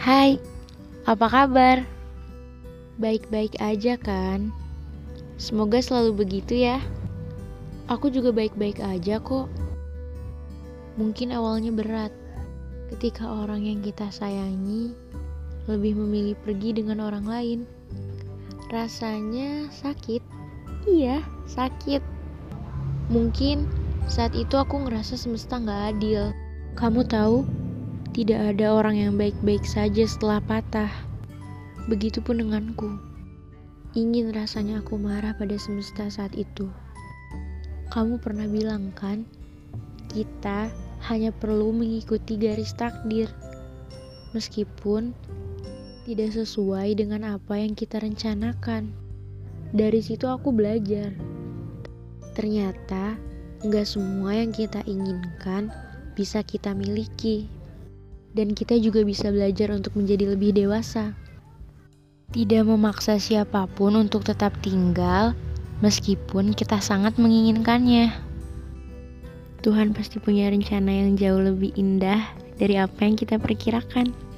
Hai, apa kabar? Baik-baik aja kan? Semoga selalu begitu ya. Aku juga baik-baik aja kok. Mungkin awalnya berat ketika orang yang kita sayangi lebih memilih pergi dengan orang lain. Rasanya sakit. Iya, sakit. Mungkin saat itu aku ngerasa semesta gak adil. Kamu tahu, tidak ada orang yang baik-baik saja setelah patah. Begitupun denganku. Ingin rasanya aku marah pada semesta saat itu. Kamu pernah bilang kan, kita hanya perlu mengikuti garis takdir. Meskipun tidak sesuai dengan apa yang kita rencanakan. Dari situ aku belajar. Ternyata nggak semua yang kita inginkan bisa kita miliki. Dan kita juga bisa belajar untuk menjadi lebih dewasa. Tidak memaksa siapa pun untuk tetap tinggal, meskipun kita sangat menginginkannya. Tuhan pasti punya rencana yang jauh lebih indah dari apa yang kita perkirakan.